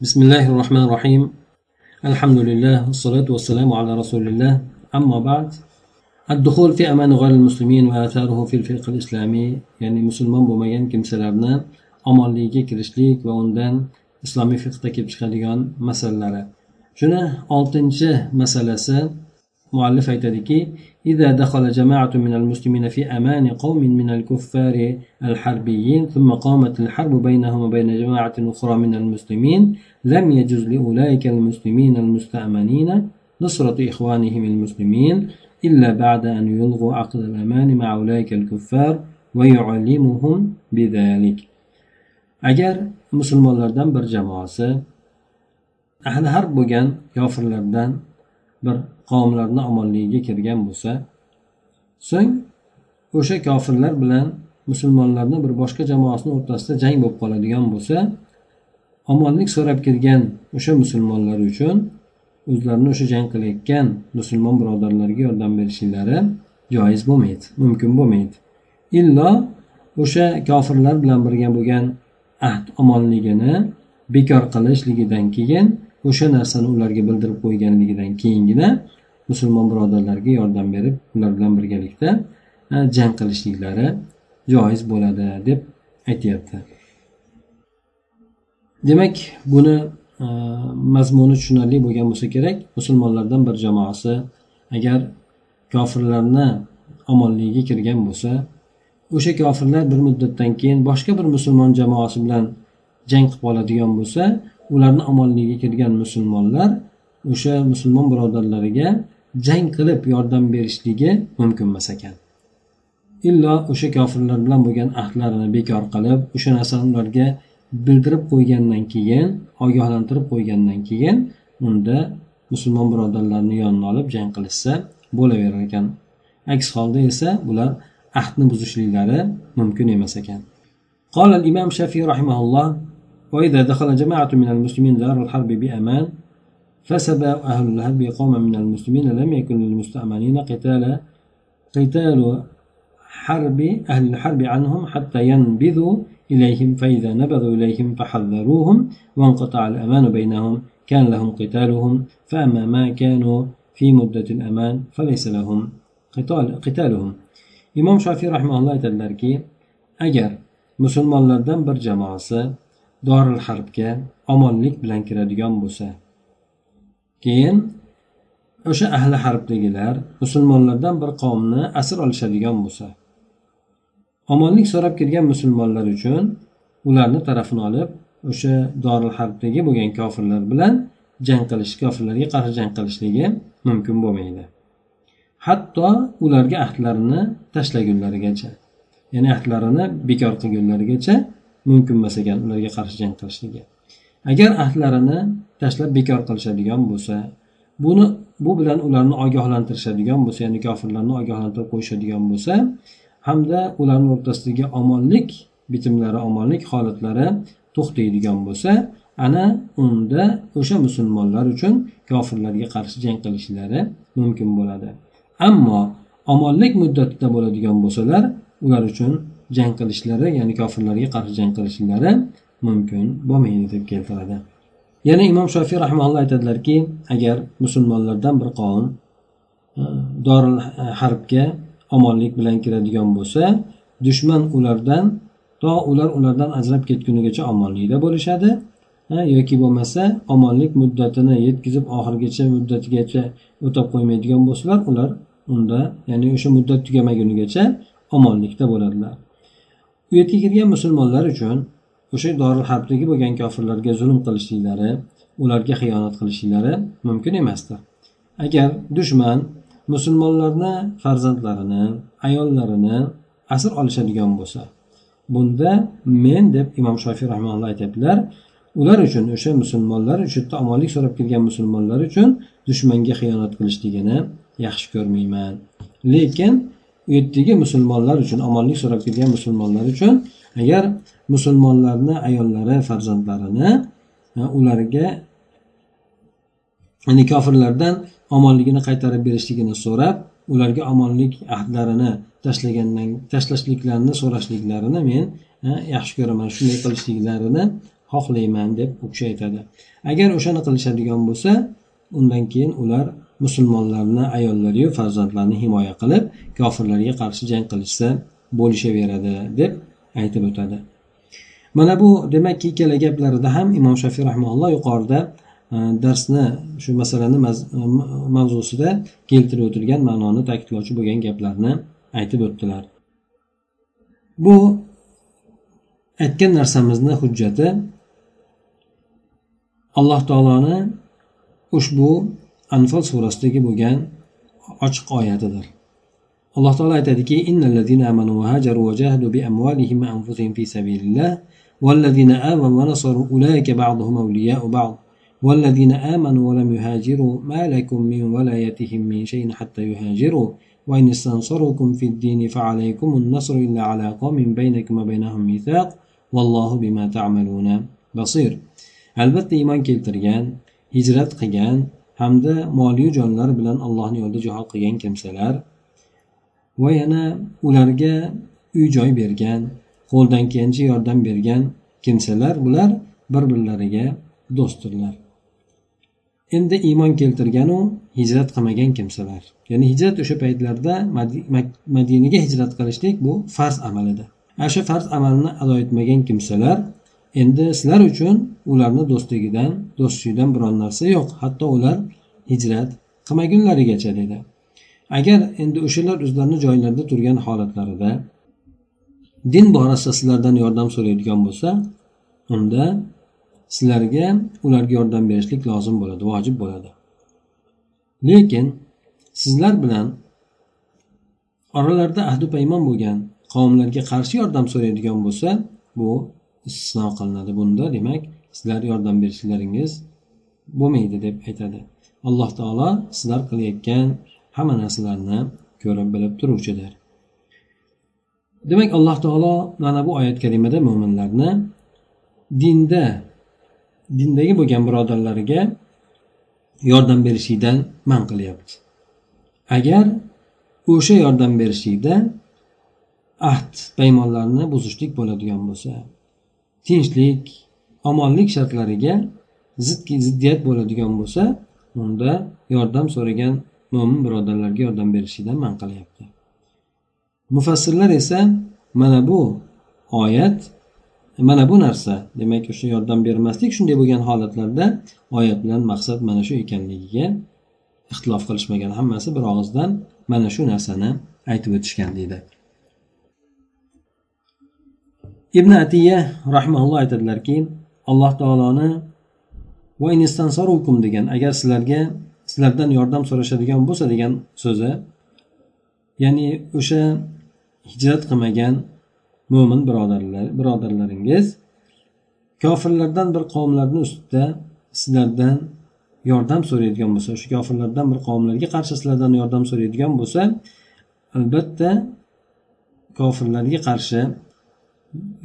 بسم الله الرحمن الرحيم الحمد لله والصلاة والسلام على رسول الله أما بعد الدخول في أمان غير المسلمين وآثاره في الفقه الإسلامي يعني مسلمان bo'lmagan kimsalarni omonligiga kirishlik va undan islomiy fiqda kelib chiqadigan masalalari shuni oltinchi masalasi muallif aytadiki إذا دخل جماعة من المسلمين في أمان قوم من الكفار الحربيين ثم قامت الحرب بينهم وبين جماعة أخرى من المسلمين لم يجوز لأولئك المسلمين المستأمنين نصرة إخوانهم المسلمين إلا بعد أن يلغوا عقد الأمان مع أولئك الكفار ويعلمهم بذلك. agar musulmonlardan bir jamoasi ahli harb bo'lgan kofirlardan bir qavmlarni omonligiga kirgan bo'lsa so'ng o'sha kofirlar bilan musulmonlarni bir boshqa jamoasini o'rtasida jang bo'lib qoladigan bo'lsa omonlik so'rab kirgan o'sha musulmonlar uchun o'zlarini o'sha jang qilayotgan musulmon birodarlarga yordam berishlari joiz bo'lmaydi mumkin bo'lmaydi. Illo o'sha kofirlar bilan birga bo'lgan ahd omonligini bekor qilishligidan keyin o'sha narsani ularga bildirib qo'yganligidan keyingina musulmon birodarlarga yordam berib ular bilan birgalikda e, jang qilishliklari joiz bo'ladi deb aytyapti. Demak buni e, mazmuni tushunarli bo'lgan bo'lsa kerak. Musulmonlardan bir jamoasi agar kofirlarni omonligiga kirgan bo'lsa o'sha kofirlar bir muddatdan keyin boshqa bir musulmon jamoasi bilan jang qilib oladigan bo'lsa ularni omonligiga kirgan musulmonlar o'sha musulmon birodarlariga jang qilib yordam berishligi mumkin emas ekan illo o'sha kofirlar bilan bo'lgan ahdlarini bekor qilib o'sha narsani ularga bildirib qo'ygandan keyin ogohlantirib qo'ygandan keyin unda musulmon birodarlarni yoniga olib jang qilishsa bo'laverar ekan aks holda esa bular ahdni buzishliklari mumkin emas ekan قال الإمام الشافعي رحمه الله وإذا دخل جماعة من المسلمين دار الحرب بأمان فسبى أهل الحرب قوما من المسلمين لم يكن للمستأمنين قتال قتال حرب أهل الحرب عنهم حتى ينبذوا إليهم فإذا نبذوا إليهم فحذروهم وانقطع الأمان بينهم كان لهم قتالهم فأما ما كانوا في مدة الأمان فليس لهم قتال قتالهم. imom shofiy rahmaulloh aytadilarki agar musulmonlardan bir jamoasi doril harbga omonlik bilan kiradigan bo'lsa. Keyin o'sha ahli harbdagilar musulmonlardan bir qavmni asir olishadigan bo'lsa. Omonlik so'rab kirgan musulmonlar uchun ularni tarafini olib o'sha doril harbdagi bo'lgan kofirlar bilan jang qilish kofirlarga qarshi jang qilishligi mumkin bo'lmaydi. Hatto ularga ahdlarini tashlagunlarigacha ya'ni ahdlarini bekor qilgunlarigacha mumkin emas ekan ularga qarshi jang qilishligi. Agar ahdlarini tashlab bekor qilishadigan bo'lsa buni bu bilan ularni ogohlantirishadigan bo'lsa ya'ni kofirlarni ogohlantirib qo'yishadigan bo'lsa hamda ularni o'rtasidagi omonlik bitimlari omonlik holatlari to'xtaydigan bo'lsa ana unda o'sha musulmonlar uchun kofirlarga qarshi jang qilishlari mumkin bo'ladi. Ammo omonlik muddatida bo'ladigan bo'lsalar ular uchun jang qilishlari ya'ni kofirlarga qarshi jang qilishlari mumkin bo'lmaydi deb keltiradi. Yana imom shofiy rahmaulloh aytadilarki agar musulmonlardan bir qavm e, doril harbga omonlik bilan kiradigan bo'lsa dushman ulardan to ular ulardan ajrab ketgunigacha omonlikda bo'lishadi e, yoki bo'lmasa omonlik muddatini yetkazib oxirigacha muddatigacha o'tab qo'ymaydigan bo'lsalar ular unda ya'ni o'sha muddat tugamagunigacha omonlikda bo'ladilar. U yerga kirgan musulmonlar uchun o'sha doril harbdagi bo'lgan kofirlarga zulm qilishliklari ularga xiyonat qilishliklari mumkin emasdir agar dushman musulmonlarni farzandlarini ayollarini asir olishadigan bo'lsa bunda men deb imom shofiy rahmanulloh aytyaptilar ular uchun o'sha musulmonlar shu yerda omonlik so'rab kelgan musulmonlar uchun dushmanga xiyonat qilishligini yaxshi ko'rmayman. Lekin u yerdagi musulmonlar uchun omonlik so'rab kelgan musulmonlar uchun agar musulmonlarni ayollari farzandlarini e, ularga ya'ni kofirlardan omonligini qaytarib berishligini so'rab ularga omonlik ahdlarini tashlagandan tashlashliklarini so'rashliklarini men e, yaxshi ko'raman shunday qilishliklarini xohlayman deb u kishi aytadi. Agar o'shani qilishadigan bo'lsa undan keyin ular musulmonlarni ayollariyu farzandlarini himoya qilib kofirlarga qarshi jang qilishsa bo'lishaveradi deb aytib o'tadi. Mana bu demakki ikkala gaplarida ham imom shafiy rahmaulloh yuqorida e, darsni shu masalani e, mavzusida keltirib o'tilgan ma'noni ta'kidlovchi bo'lgan gaplarni aytib o'tdilar. Bu aytgan narsamizni hujjati alloh taoloni ushbu anfal surasidagi bo'lgan ochiq oyatidir. Alloh taolo aytadiki والذين آمنوا ونصروا أولئك بعضهم أولياء بعض والذين آمنوا ولم يهاجروا ما لكم من ولايتهم من شيء حتى يهاجروا وإن استنصروكم في الدين فعليكم النصر إلا على قوم بينكم وبينهم ميثاق والله بما تعملون بصير albatta iymon keltirgan hijrat qilgan hamda moliyu jonlari bilan allohni yo'lida jihod qilgan kimsalar va yana ularga uy joy bergan qo'ldan kelgancha yordam bergan kimsalar bular bir birlariga do'stdirlar endi iymon keltirganu hijrat qilmagan kimsalar. Ya'ni hijrat o'sha paytlarda madinaga hijrat qilishlik bu farz amal edi. Ana shu farz amalni ado etmagan kimsalar endi sizlar uchun ularni do'stligidan do'stlikdan biron narsa yo'q. Hatto ular hijrat qilmagunlarigacha dedi. Agar endi o'shalar o'zlarini joylarida turgan holatlarida din borasida sizlardan yordam so'raydigan bo'lsa unda sizlarga ularga yordam berishlik lozim bo'ladi vojib bo'ladi. Lekin sizlar bilan oralarida ahdi paymon bo'lgan qavmlarga qarshi yordam so'raydigan bo'lsa bu istisno qilinadi bunda. Demak sizlar yordam berishlaringiz bo'lmaydi deb aytadi. Alloh taolo sizlar qilayotgan hamma narsalarni ko'rib bilib turuvchidir. Demak alloh taolo mana bu oyat karimada mo'minlarni dinda dindagi bo'lgan birodarlariga yordam berishlikdan man qilyapti. Agar o'sha yordam berishlikda ahd paymonlarni buzishlik bo'ladigan bo'lsa tinchlik omonlik shartlariga zid ziddiyat bo'ladigan bo'lsa unda yordam so'ragan mo'min birodarlarga yordam berishlikdan man qilyapti. Mufassirlar esa mana bu oyat mana bu narsa demak o'sha yordam bermaslik shunday bo'lgan holatlarda oyat bilan maqsad mana shu ekanligiga ixtilof qilishmagan hammasi bir og'izdan mana shu narsani aytib o'tishgan deydi. Ibn atiya rahmaulloh aytadilarki alloh taoloni degan agar sizlarga sizlardan yordam so'rashadigan bo'lsa degan so'zi ya'ni o'sha hijrat qilmagan mo'min birodarlar birodarlaringiz kofirlardan bir qavmlarni ustida sizlardan yordam so'raydigan bo'lsa o'sha kofirlardan bir qavmlarga qarshi sizlardan yordam so'raydigan bo'lsa albatta kofirlarga qarshi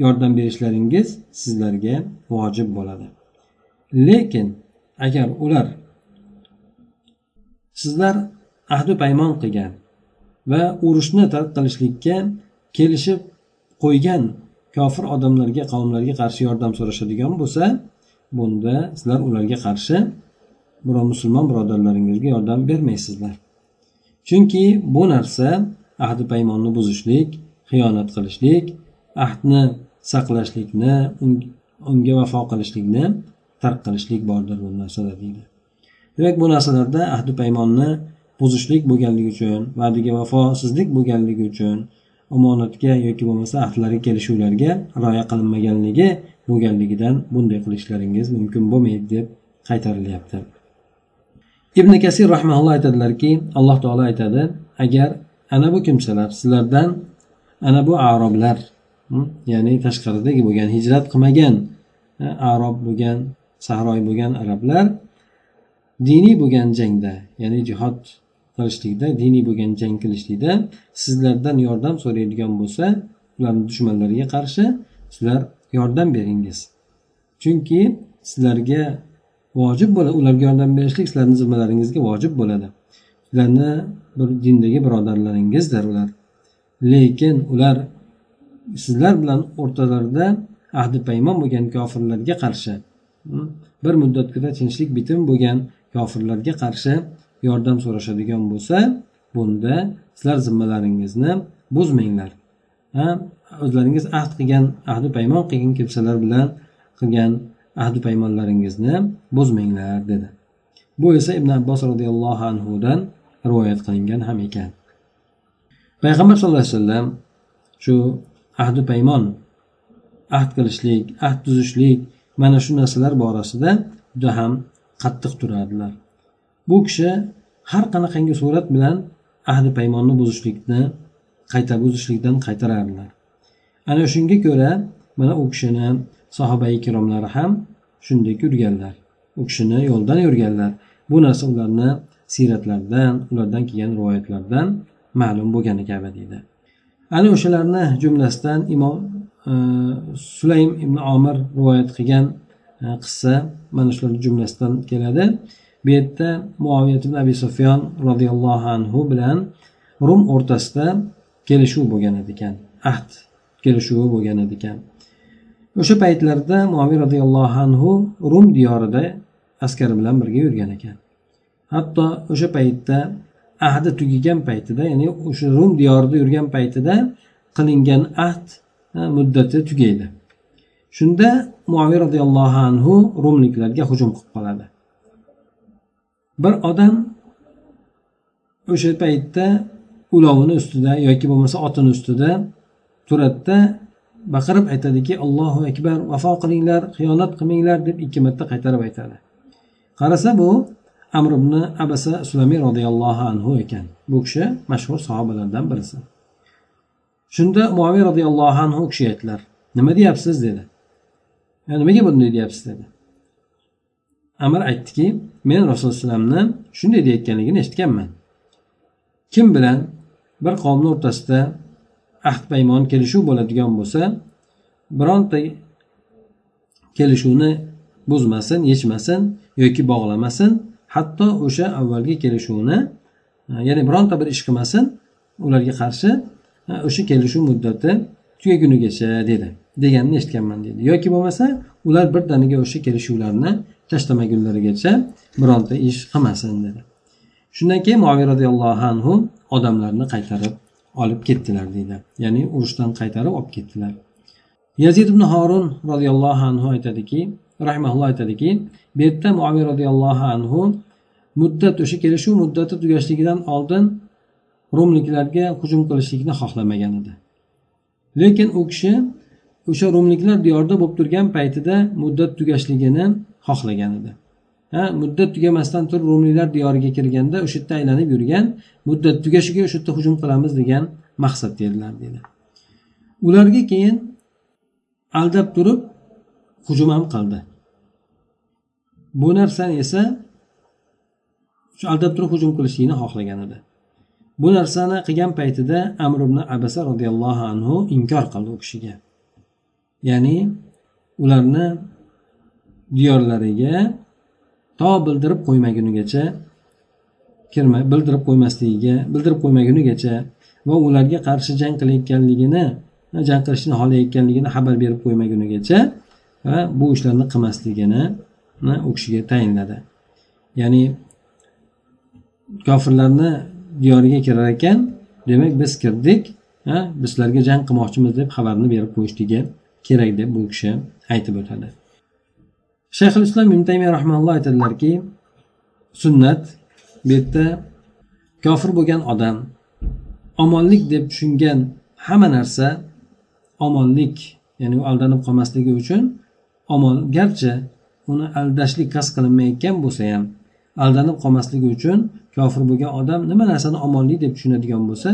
yordam berishlaringiz sizlarga vojib bo'ladi. Lekin agar ular sizlar ahdi paymon qilgan va urushni tark qilishlikka kelishib qo'ygan kofir odamlarga qavmlarga qarshi yordam so'rashadigan bo'lsa bunda sizlar ularga qarshi biror musulmon birodarlaringizga yordam bermaysizlar. Chunki bu narsa ahdi paymonni buzishlik xiyonat qilishlik ahdni saqlashlikni unga vafo qilishlikni tark qilishlik bordir bu narsada deydi. Demak bu narsalarda ahdi paymonni buzishlik bo'lganligi uchun va'daga vafosizlik bo'lganligi uchun omonatga yoki bo'lmasa ahdlarga kelishuvlarga rioya qilinmaganligi bo'lganligidan bunday qilishlaringiz mumkin bo'lmaydi deb qaytarilyapti. Ibn kasir rahmaulloh aytadilarki alloh taolo aytadi agar ana bu kimsalar sizlardan ana bu aroblar ya'ni tashqaridagi bo'lgan hijrat qilmagan e, arob bo'lgan sahroy bo'lgan arablar diniy bo'lgan jangda ya'ni jihod qilishlikda diniy bo'lgan jang qilishlikda sizlardan yordam so'raydigan bo'lsa ularni dushmanlariga qarshi sizlar yordam beringiz. Chunki sizlarga vojib bo'ladi ularga yordam berishlik sizlarni zimmalaringizga vojib bo'ladi. Sizlarni bir dindagi birodarlaringizdir ular. Lekin ular sizlar bilan o'rtalarida ahdi paymon bo'lgan kofirlarga qarshi bir muddatgina tinchlik bitim bo'lgan kofirlarga qarshi yordam so'rashadigan bo'lsa bunda sizlar zimmalaringizni buzmanglar o'zlaringiz ahd qilgan ahdi paymon qilgan kimsalar bilan qilgan ahdi paymonlaringizni buzmanglar dedi. Bu esa ibn abbos roziyallohu anhudan rivoyat qilingan ham ekan. Payg'ambar sallallohu alayhi vasallam shu ahdi paymon ahd qilishlik ahd tuzishlik mana shu narsalar borasida juda ham qattiq turardilar bu kishi har qanaqangi surat bilan ahdi paymonni buzishlikni qayta buzishlikdan qaytarardilar ana shunga ko'ra mana u kishini sahoba ikromlari ham shunday yurganlar u kishini yo'ldan yurganlar. Bu narsa ularni siyratlaridan ulardan kelgan rivoyatlardan ma'lum bo'lgani kabi deydi. Ana o'shalarni jumlasidan imom e, sulaym ibn omir rivoyat qilgan e, qissa mana shularni jumlasidan keladi. Bu yerda muaviyat ibn abi sufyon roziyallohu anhu bilan rum o'rtasida kelishuv bo'lgan ekan ahd kelishuvi bo'lgan ekan. O'sha paytlarda muaviy roziyallohu anhu rum diyorida askari bilan birga yurgan ekan. Hatto o'sha paytda ahdi tugagan paytida ya'ni o'sha rum diyorida yurgan paytida qilingan ahd muddati tugaydi. Shunda muaviy roziyallohu anhu rumliklarga hujum qilib qoladi. Bir odam o'sha paytda ulovini ustida yoki bo'lmasa otini ustida turadida baqirib aytadiki allohu akbar vafo qilinglar xiyonat qilmanglar deb ikki marta qaytarib aytadi. Qarasa bu amr ibn abasa sulamiy roziyallohu anhu ekan. Bu kishi mashhur sahobalardan birisi. Shunda muaviy roziyallohu anhu u kishiga aytdilar nima deyapsiz? dedi. Nimaga bunday deyapsiz? dedi. Amir aytdiki men rasululloh alayhivasallamni shunday deyayotganligini eshitganman. Kim bilan bir qavmni o'rtasida ahd paymon kelishuv bo'ladigan bo'lsa bironta kelishuvni buzmasin yechmasin yoki bog'lamasin hatto o'sha avvalgi kelishuvni e, ya'ni bironta bir ish qilmasin ularga qarshi e, o'sha kelishuv muddati tugagunigacha dedi deganini eshitganman dedi. Yoki bo'lmasa ular birdaniga o'sha kelishuvlarni tashlamagunlarigacha bironta ish qilmasin dedi. Shundan keyin moviy roziyallohu anhu odamlarni qaytarib olib ketdilar deydi ya'ni urushdan qaytarib olib ketdilar. Yazid ibn horun roziyallohu anhu aytadiki rahimaulloh aytadiki bu yerda muaviy roziyallohu anhu muddat o'sha kelishuv muddati tugashligidan oldin rumliklarga hujum qilishlikni xohlamagan edi. Lekin u kishi o'sha rumliklar diyorda bo'lib turgan paytida muddat tugashligini xohlagan edi. Ha muddat tugamasdan turib rumliklar diyoriga kirganda o'sha yerda aylanib yurgan muddat tugashiga o'sha yerda hujum qilamiz degan maqsadda edilar dedi. Ularga keyin aldab turib hujum ham qildi. Bu narsani esa shu aldab turib hujum qilishlikni xohlagan edi. Bu narsani qilgan paytida amr ibn abasa roziyallohu anhu inkor qildi u kishiga. Ya'ni ularni diyorlariga to bildirib qo'ymagunigacha kirma bildirib qo'ymasligiga bildirib qo'ymagunigacha va ularga qarshi jang qilayotganligini jang qilishni xohlayotganligini xabar berib qo'ymagunigacha va bu ishlarni qilmasligini u kishiga tayinladi. Ya'ni kofirlarni diyoriga kirar ekan demak biz kirdik bizlarga jang qilmoqchimiz deb xabarni berib qo'yishligi kerak deb bu kishi aytib o'tadi. Shayxul islom ibn taymiya rahmaulloh aytadilarki sunnat bu yerda kofir bo'lgan odam omonlik deb tushungan hamma narsa omonlik ya'ni u aldanib qolmasligi uchun omon garchi uni aldashlik qasd qilinmayotgan bo'lsa ham aldanib qolmasligi uchun kofir bo'lgan odam nima narsani omonlik deb tushunadigan bo'lsa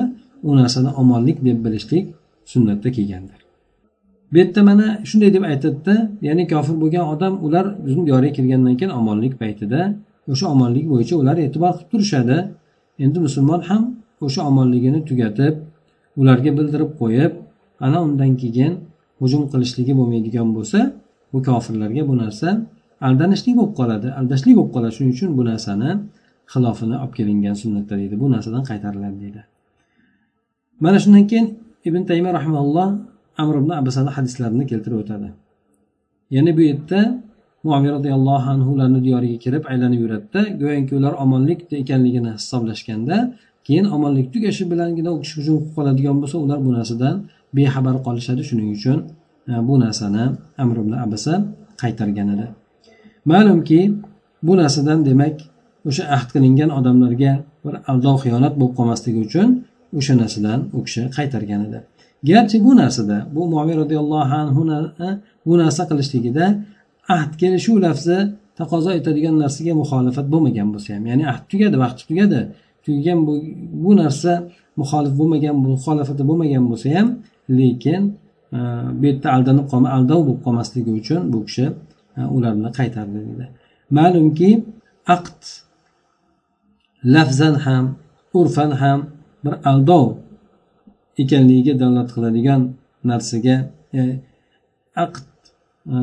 u narsani omonlik deb bilishlik sunnatda kelgandir. Bu yerda mana shunday deb aytadida ya'ni kofir bo'lgan odam ular bizni diyoriga kirgandan keyin omonlik paytida o'sha omonlik bo'yicha ular e'tibor qilib turishadi. Endi musulmon ham o'sha omonligini tugatib ularga bildirib qo'yib ana undan keyin hujum qilishligi bo'lmaydigan bo'lsa bu kofirlarga bu narsa aldanishlik bo'lib qoladi. Aldashlik bo'lib qoladi. Shuning uchun bu narsani xilofini olib kelingan sunnatda deydi bu narsadan qaytariladi deydi. Mana shundan keyin ibn taymiya rahmaulloh amr ibn abasani hadislarini keltirib o'tadi. Yana bu yerda muaviy roziyallohu anhu ularni diyoriga kirib aylanib yuradida go'yoki ular omonlik ekanligini hisoblashganda keyin omonlik tugashi bilangina u kishi hujum qilib qoladigan bo'lsa ular bu narsadan bexabar qolishadi. Shuning uchun e, bu narsani amr ibn abasa qaytargan edi. Ma'lumki bu narsadan demak o'sha ahd qilingan odamlarga bir aldov xiyonat bo'lib qolmasligi uchun o'sha narsadan u kishi qaytargan edi. Garchi bu narsada bu moviy roziyallohu anhu bu narsa qilishligida ahd kelishuv lafzi taqozo etadigan narsaga muxolifat bo'lmagan bo'lsa ham ya'ni ahd tugadi vaqti tugadi. Tugagan bu, bu narsa muxolif bo'lmagan muxolifati bo'lmagan bo'lsa ham lekin e, bu yerda aldanib qolma aldov bo'lib qolmasligi uchun bu kishi ularni qaytardi deydi ma'lumki aqd lafzan ham urfan ham bir aldov ekanligiga dalolat qiladigan narsaga e, aqd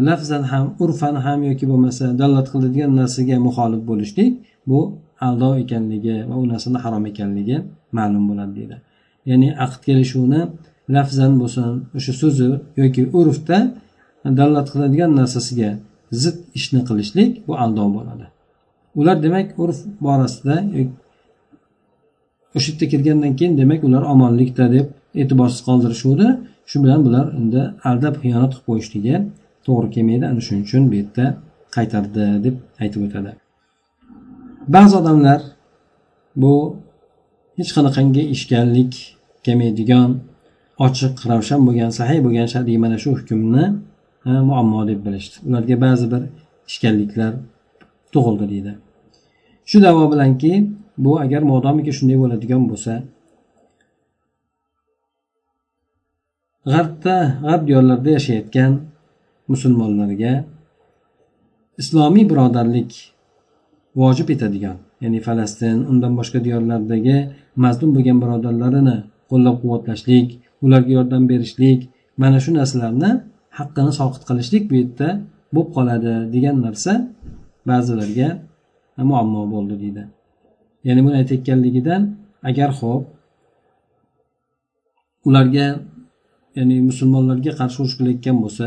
lafzan ham urfan ham yoki bo'lmasa dalolat qiladigan narsaga muxolif bo'lishlik bu aldov ekanligi va u narsani harom ekanligi ma'lum bo'ladi deydi ya'ni aqd kelishuvni lafzan bo'lsin o'sha so'zi yoki urfda dalolat qiladigan narsasiga zid ishni qilishlik bu aldov bo'ladi. Ular demak urf borasida o'sha yerda kirgandan keyin demak ular omonlikda deb e'tiborsiz qoldirishuvdi. Shu bilan bular unda aldab xiyonat qilib qo'yishligi to'g'ri kelmaydi. Ana shuning uchun bu yerda qaytardi deb aytib o'tadi. Ba'zi odamlar bu hech qanaqangi ishkallik kelmaydigan ochiq ravshan bo'lgan sahiy bo'lgan shar'iy mana shu hukmni muammo deb bilishdi. Ularga ba'zi bir ishkalliklar tug'ildi deydi. Shu davo bilanki bu agar modomiki shunday bo'ladigan bo'lsa g'arbda g'arb diyorlarida yashayotgan musulmonlarga islomiy birodarlik vojib etadigan ya'ni falastin undan boshqa diyorlardagi mazlum bo'lgan birodarlarini qo'llab quvvatlashlik ularga yordam berishlik mana shu narsalarni haqqini soqit qilishlik bu yerda bo'lib qoladi degan narsa ba'zilarga muammo bo'ldi deydi. Ya'ni buni aytayotganligidan agar ho'p ularga ya'ni musulmonlarga qarshi urush qilayotgan bo'lsa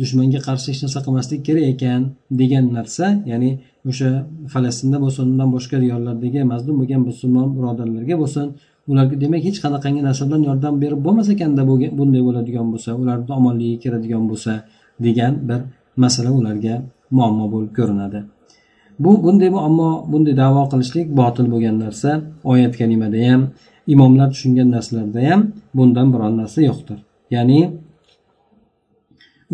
dushmanga qarshi hech narsa qilmaslik kerak ekan degan narsa ya'ni o'sha falastinda bo'lsin undan boshqa diyorlardagi mazlum bo'lgan musulmon birodarlarga bo'lsin ularga demak hech qanaqangi narsadan yordam berib bo'lmas ekanda bunday bo'ladigan bo'lsa ularni omonligiga kiradigan bo'lsa degan bir masala ularga muammo bo'lib ko'rinadi. Bu bunday muammo bunday davo qilishlik botil bo'lgan narsa oyat kalimada ham imomlar tushungan narsalarda ham bundan biron narsa yo'qdir. Ya'ni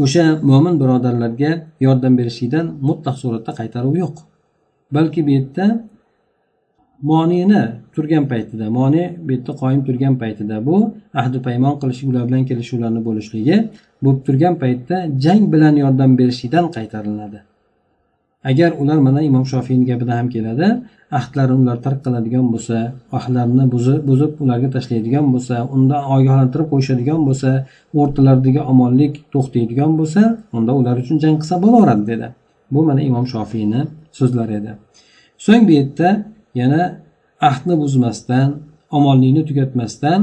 o'sha mo'min birodarlarga yordam berishlikdan mutlaq suratda qaytaruv yo'q. Balki bu yerda monini turgan paytida moni bu yerda qoyim turgan paytida bu ahdi paymon qilish ular bilan kelishuvlarni bo'lishligi bo'lib turgan paytda jang bilan yordam berishlikdan qaytariladi. Agar ular mana imom shofiyni gapida ham keladi ahdlarini ular tark qiladigan bo'lsa ahdlarni buzib ularga tashlaydigan bo'lsa undan ogohlantirib qo'yishadigan bo'lsa o'rtalaridagi omonlik to'xtaydigan bo'lsa unda ular uchun jang qilsa bo'laveradi dedi. Bu mana imom shofiyni so'zlari edi. So'ng bu yerda yana ahdni buzmasdan omonlikni tugatmasdan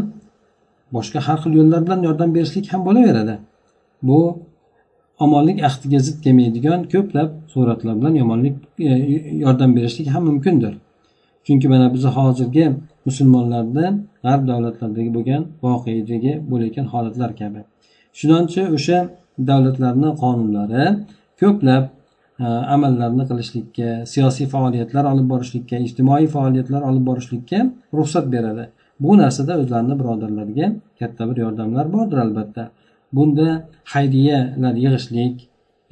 boshqa har xil yo'llar bilan yordam berishlik ham bo'laveradi. Bu omonlik ahdiga zid kelmaydigan ko'plab suratlar bilan yomonlik e, yordam berishlik ham mumkindir. Chunki mana biz hozirgi musulmonlarda g'arb davlatlaridagi bo'lgan voqedagi bo'layotgan holatlar kabi. Chunonchi o'sha davlatlarni qonunlari ko'plab amallarni qilishlikka siyosiy faoliyatlar olib borishlikka ijtimoiy faoliyatlar olib borishlikka ruxsat beradi. Bu narsada o'zlarini birodarlariga katta bir yordamlar bordir albatta. Bunda xayriyalar yig'ishlik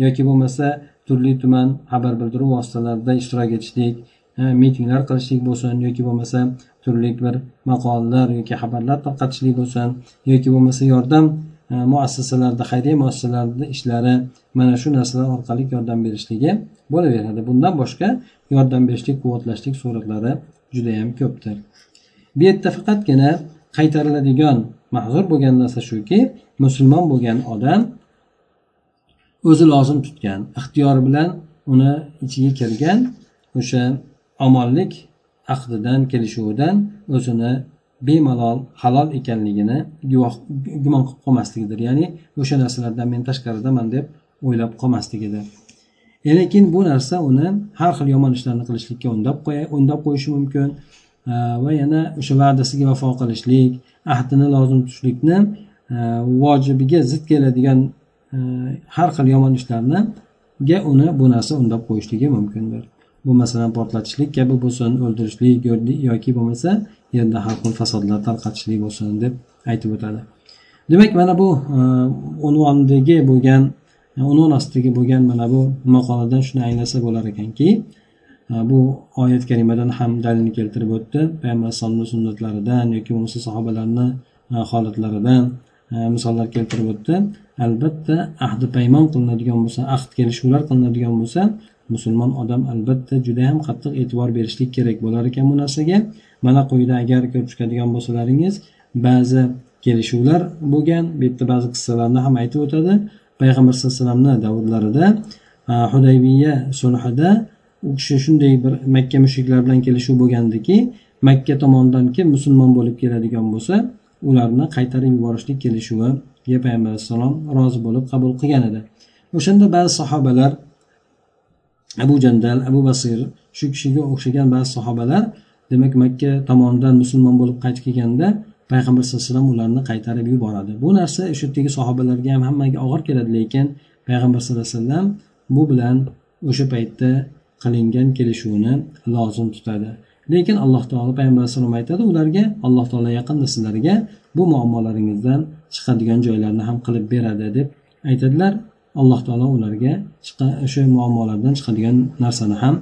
yoki bo'lmasa turli tuman xabar bildiruv vositalarida ishtirok etishlik mitinglar qilishlik bo'lsin yoki bo'lmasa turli bir maqolalar yoki xabarlar tarqatishlik bo'lsin yoki bo'lmasa yordam Э, muassasalarda xayriya muassasalarida ishlari mana shu narsalar orqali yordam berishligi bo'laveradi. Bundan boshqa yordam berishlik quvvatlashlik suratlari judayam ko'pdir. Bu yerda faqatgina qaytariladigan mahzur bo'lgan narsa shuki musulmon bo'lgan odam o'zi lozim tutgan ixtiyori bilan uni ichiga kirgan o'sha omonlik aqdidan kelishuvidan o'zini bemalol halol ekanligini guvoh gumon qilib qolmasligidir. Ya'ni o'sha narsalardan men tashqaridaman deb o'ylab qolmasligidir e, lekin bu narsa uni har xil yomon ishlarni qilishlikka undab undab qo'yishi mumkin. E, va yana o'sha va'dasiga vafo qilishlik ahdini lozim tutishlikni e, vojibiga zid keladigan har xil yomon ishlarniga uni bu narsa undab qo'yishligi mumkindir. Bu masalan portlatishlik kabi bo'lsin o'ldirishlik yoki bo'lmasa yerda har xil fasodlar tarqatishlik bo'lsin deb aytib o'tadi. Demak mana bu e, unvondagi bo'lgan unvon ostidagi bo'lgan mana bu maqoladan shuni anglasa bo'lar ekanki e, bu oyat karimadan ham dalilni keltirib o'tdi. Payg'ambar alayhisalomni sunnatlaridan yoki bo'lmasa sahobalarni e, holatlaridan E, misollar keltirib o'tdi albatta ahdi paymon qilinadigan bo'lsa ahd kelishuvlar qilinadigan bo'lsa musulmon odam albatta judayam qattiq e'tibor berishlik kerak bo'lar ekan bu narsaga. Mana quyida agar ko'rib chiqadigan bo'lsalaringiz ba'zi kelishuvlar bo'lgan bu yerda ba'zi qissalarni ham aytib o'tadi. Payg'ambar sallallohu alayhi vasallamni davrlarida e, hudaybiya sulhida u kishi shunday bir makka mushriklar bilan kelishuv bo'lgandiki makka tomonidan kim musulmon bo'lib keladigan bo'lsa ularni qaytarib yuborishlik kelishuviga payg'ambar alayhissalom rozi bo'lib qabul qilgan edi. O'shanda ba'zi sahobalar abu jandal abu basir shu kishiga o'xshagan ba'zi sahobalar demak makka tomonidan musulmon bo'lib qaytib kelganda payg'ambar sallallohu alayhi vasallam ularni qaytarib yuboradi. Bu narsa o'sha yerdagi sahobalarga ham hammaga og'ir keladi lekin payg'ambar sallallohu alayhi vasallam bu bilan o'sha paytda qilingan kelishuvni lozim tutadi. Lekin alloh taolo payg'ambar alayhisalom aytadi ularga alloh taolo yaqinda sizlarga bu muammolaringizdan chiqadigan joylarni ham qilib beradi deb aytadilar. Alloh taolo ularga o'sha muammolardan chiqadigan narsani ham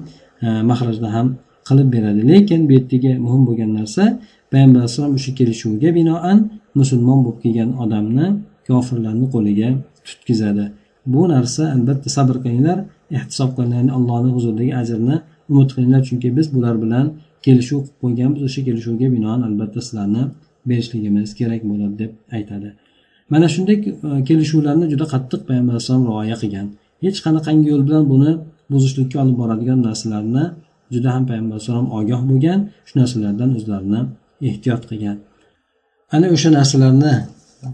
e, mahrajni ham qilib beradi. Lekin bu yerdagi muhim bo'lgan narsa payg'ambar alayhissalom o'sha kelishuvga binoan musulmon bo'lib kelgan odamni kofirlarni qo'liga tutkizadi. Bu narsa albatta sabr qilinglar ehtisob qilinglar allohni huzuridagi ajrni umid qilinglar chunki biz bular bilan kelishuv qilib qo'yganmiz o'sha kelishuvga binoan albatta sizlarni berishligimiz kerak bo'ladi deb aytadi. Mana shunday e, kelishuvlarni juda qattiq payg'ambar alayhisalom rioya qilgan. Hech qanaqangi yo'l bilan buni buzishlikka olib boradigan narsalarni juda ham payg'ambar alayhisalom ogoh bo'lgan shu narsalardan o'zlarini ehtiyot qilgan. Ana o'sha narsalarni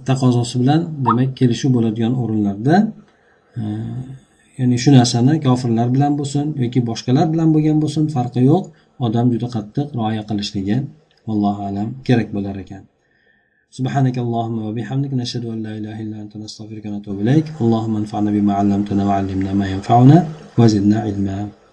taqozosi bilan demak kelishuv bo'ladigan o'rinlarda e, ya'ni shu narsani kofirlar bilan bo'lsin yoki boshqalar bilan bo'lgan bo'lsin farqi yo'q. odam juda qattiq rioya qilishligi allohu alam kerak bo'lar ekan سبحانك اللهم وبحمدك نشهد أن لا إله إلا أنت نستغفرك ونتوب إليك اللهم انفعنا بما علمتنا وعلمنا ما ينفعنا وزدنا علما